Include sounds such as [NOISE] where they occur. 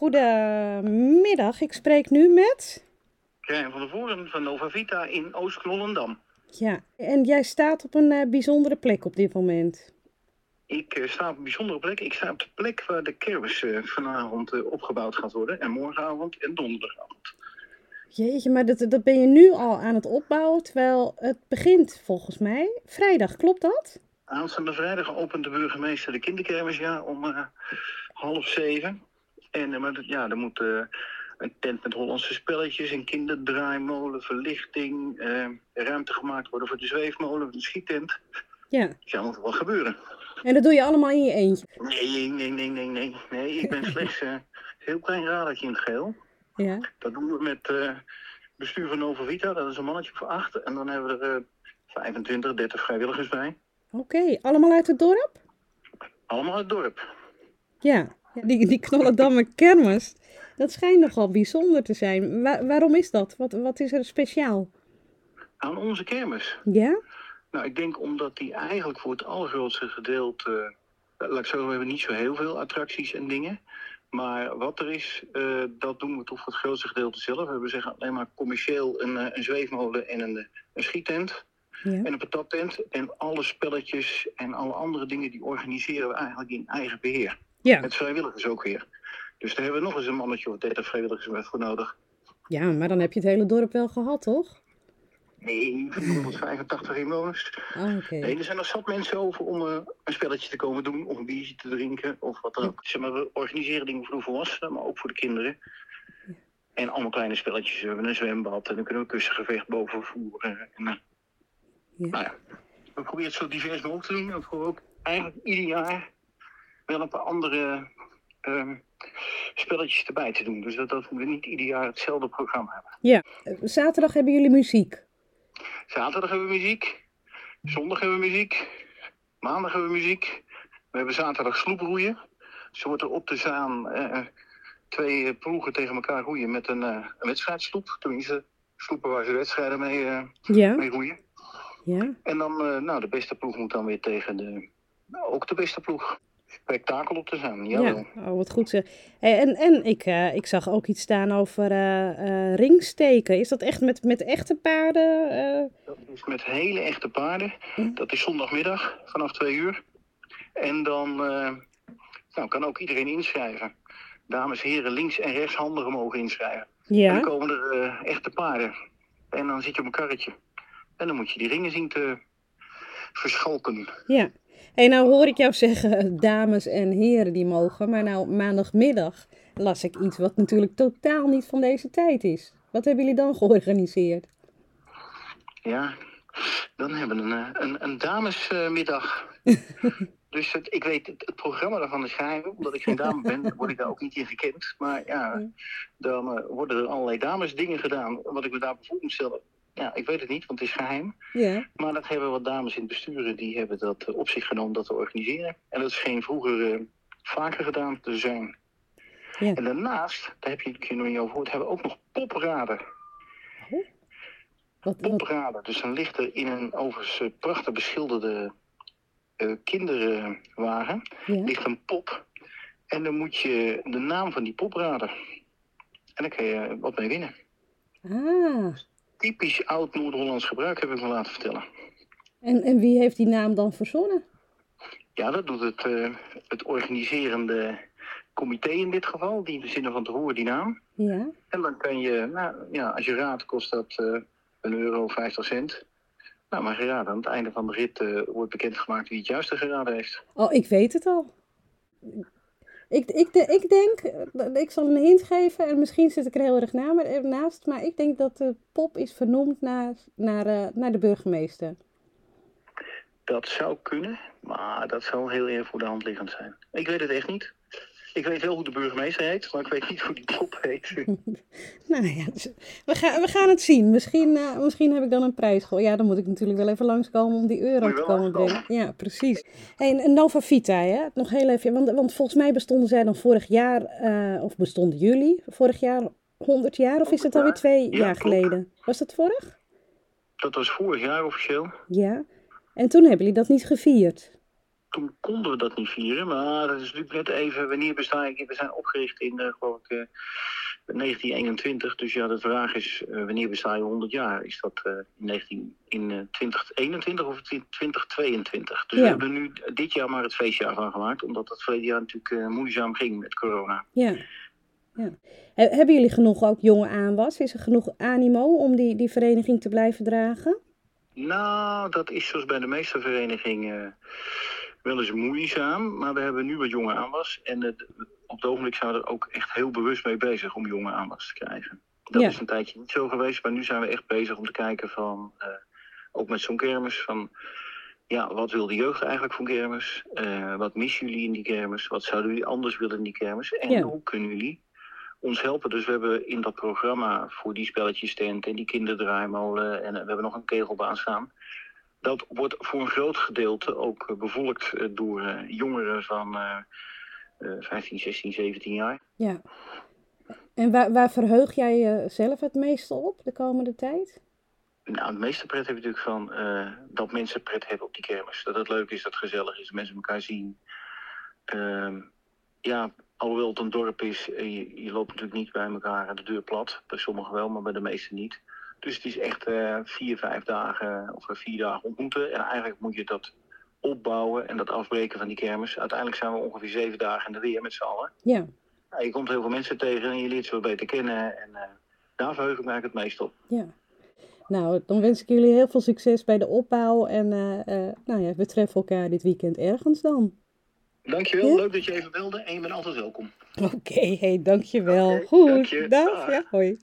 goedemiddag. Ik spreek nu met. Krijn van der Voren van Nova Vita in Oost-Knollendam. Ja, en jij staat op een eh, bijzondere plek op dit moment. Ik eh, sta op een bijzondere plek. Ik sta op de plek waar de kermis eh, vanavond opgebouwd gaat worden. En morgenavond en donderdagavond. Jeetje, maar dat, dat ben je nu al aan het opbouwen, terwijl het begint volgens mij vrijdag, klopt dat? Aanstaande vrijdag opent de burgemeester de kinderkermis ja, om half zeven. En eh, maar, dat- ja, er moet eh, een tent met Hollandse spelletjes, een kinderdraaimolen, verlichting, eh, ruimte gemaakt worden voor de zweefmolen, de schietent. Ja, Ja, moet wel gebeuren. en dat doe je allemaal in je eentje. Nee, nee, nee, nee, nee. Nee, ik ben slechts een heel klein radertje in het geheel. Ja, Dat doen we met eh bestuur van Nova Vita, dat is een mannetje voor acht. En dan hebben we er eh 25, 30 vrijwilligers bij. oké. Allemaal uit het dorp? Allemaal uit het dorp. Ja, die, die Knollendamme kermis. Dat schijnt nogal bijzonder te zijn. Wa- waarom is dat? Wat, wat is er speciaal? Aan onze kermis. Ja? Nou, ik denk omdat die eigenlijk voor het allergrootste gedeelte... eh, laat ik zeggen, we hebben niet zo heel veel attracties en dingen. Maar wat er is, eh, dat doen we toch voor het grootste gedeelte zelf. We hebben zeggen alleen maar commercieel een, eh, een zweefmolen en een, een schiettent. Ja. En een patattent. En alle spelletjes en alle andere dingen die organiseren we eigenlijk in eigen beheer. Ja. Met vrijwilligers ook weer. Dus daar hebben we nog eens een mannetje of 30 vrijwilligers voor nodig. ja, maar dan heb je het hele dorp wel gehad, toch? Nee, 485 inwoners. Ah, oké. Nee, er zijn nog zat mensen over om eh, een spelletje te komen doen. Of een biertje te drinken. Of wat dan ook. Zeg maar, we organiseren dingen voor de volwassenen, maar ook voor de kinderen. En allemaal kleine spelletjes. We hebben een zwembad en dan kunnen we kussengevecht boven voeren. En, eh, Ja. Nou ja, we proberen het zo divers mogelijk te doen. En we ook eigenlijk ieder jaar wel een paar andere ehm, spelletjes erbij te doen. Dus dat, dat we niet ieder jaar hetzelfde programma hebben. Ja, eh, zaterdag hebben jullie muziek. Zaterdag hebben we muziek. Zondag hebben we muziek. Maandag hebben we muziek. We hebben zaterdag sloeproeien. Zo wordt er op de zaan eh, twee eh, ploegen tegen elkaar roeien met een, eh een wedstrijdsloep. Tenminste, sloepen waar ze wedstrijden mee, Ja, mee roeien. ja. En dan, nou, de beste ploeg moet dan weer tegen de, ook de beste ploeg. Spektakel op zaan, jawel. Ja, oh, wat goed zeg. Hey, en en ik, eh, ik zag ook iets staan over eh, eh, ringsteken. Is dat echt met, met echte paarden? Dat is met hele echte paarden. Ja. Dat is zondagmiddag vanaf twee uur. En dan nou, kan ook iedereen inschrijven. Dames en heren, links- en rechtshandigen mogen inschrijven. En dan Ja, komen er echte paarden. En dan zit je op een karretje. En dan moet je die ringen zien te verschalken. ja. Hey, nou hoor ik jou zeggen, [LAUGHS] dames en heren die mogen. Maar nou, maandagmiddag las ik iets wat natuurlijk totaal niet van deze tijd is. Wat hebben jullie dan georganiseerd? Ja, dan hebben we een, eh, een, een damesmiddag. [LAUGHS] dus het, ik weet het, het programma daarvan is geheim. Omdat ik geen dame [LAUGHS] ben, word ik daar ook niet in gekend. Maar ja, dan eh, worden er allerlei damesdingen gedaan. Wat ik me daar voor moet stellen. Ja, ik weet het niet, want het is geheim. Ja, Maar dat hebben wat dames in het besturen, die hebben dat eh, op zich genomen dat te organiseren. En dat is geen vroeger eh, vaker gedaan te zijn. Ja. En daarnaast, daar heb je het nog niet over gehoord, hebben we ook nog popraden. wat, wat, Popraden. Dus dan ligt er in een overigens eh, prachtig beschilderde eh, kinderwagen, ja. ligt een pop. En dan moet je de naam van die poprader. En dan kan je wat mee winnen. Ah, Typisch oud Noord-Hollands gebruik heb ik me laten vertellen. en, en wie heeft die naam dan verzonnen? Ja, dat doet het, eh, het organiserende comité in dit geval. Die verzinnen van tevoren die naam. Ja, En dan kan je, nou ja, als je raadt kost dat eh een euro 50 cent. Nou, maar geraden. Aan het einde van de rit eh, wordt bekendgemaakt wie het juiste geraden heeft. oh, ik weet het al. Ik, ik, ik denk, eh, ik zal een hint geven en misschien zit ik er heel erg maar, eh, naast, maar ik denk dat de pop is vernoemd naar, naar, eh, naar de burgemeester. Dat zou kunnen, maar dat zou heel erg voor de hand liggend zijn. Ik weet het echt niet. Ik weet wel hoe de burgemeester heet, maar ik weet niet hoe die pop heet. [LAUGHS] Nou ja, dus we, gaan, we gaan het zien. Misschien, eh, misschien heb ik dan een prijs. Ja, dan moet ik natuurlijk wel even langskomen om die euro te komen brengen. Ja, precies. Hey, en Nova Vita, hè? nog heel even. Want, want volgens mij bestonden zij dan vorig jaar, eh, of bestonden jullie vorig jaar 100 jaar? Of is het 100 alweer twee Ja, jaar geleden? Was dat vorig? Dat was vorig jaar officieel. Ja. En toen hebben jullie dat niet gevierd. Toen konden we dat niet vieren. Maar dat is natuurlijk net even, wanneer besta ik? We zijn opgericht in, uh, geloof ik, uh, 1921. Dus ja, de vraag is, uh, wanneer besta je 100 jaar? Is dat in, 19, in 2021 of 2022? Dus Ja. we hebben nu dit jaar maar het feestjaar van gemaakt. Omdat het verleden jaar natuurlijk moeizaam ging met corona. Ja. ja. He- hebben jullie genoeg ook jonge aanwas? Is er genoeg animo om die, die vereniging te blijven dragen? Nou, dat is zoals bij de meeste verenigingen wel eens moeizaam. Maar we hebben nu wat jonge aanwas. En het, op het ogenblik zijn we er ook echt heel bewust mee bezig om jonge aanwas te krijgen. Dat Ja. is een tijdje niet zo geweest. Maar nu zijn we echt bezig om te kijken van... eh, ook met zo'n kermis van... Ja, wat wil de jeugd eigenlijk van kermis? Eh, wat missen jullie in die kermis? Wat zouden jullie anders willen in die kermis? En Ja. hoe kunnen jullie ons helpen? Dus we hebben in dat programma voor die spelletjes tent en die kinderdraaimolen... en eh, we hebben nog een kegelbaan staan... Dat wordt voor een groot gedeelte ook eh, bevolkt eh, door eh, jongeren van eh, eh, 15, 16, 17 jaar. Ja. En waar, waar verheug jij jezelf het meeste op de komende tijd? Nou, het meeste pret heb je natuurlijk van dat mensen pret hebben op die kermis. Dat het leuk is, dat het gezellig is, dat mensen elkaar zien. Ehm, ja, alhoewel het een dorp is, je, je loopt natuurlijk niet bij elkaar aan de deur plat. Bij sommigen wel, maar bij de meesten niet. Dus het is echt eh, vier, vijf dagen of eh, vier dagen ontmoeten. En eigenlijk moet je dat opbouwen en dat afbreken van die kermis. Uiteindelijk zijn we ongeveer zeven dagen in de weer met z'n allen. Ja. Ja, je komt heel veel mensen tegen en je leert ze wat beter kennen. En eh, daar verheug ik me eigenlijk het meest op. Ja. Nou, dan wens ik jullie heel veel succes bij de opbouw. En eh, eh, nou ja, we treffen elkaar dit weekend ergens dan. Dankjewel, Ja? leuk dat je even belde en je bent altijd welkom. Oké, hey, dankjewel. Goed, dank je. Dag. Ja, hoi.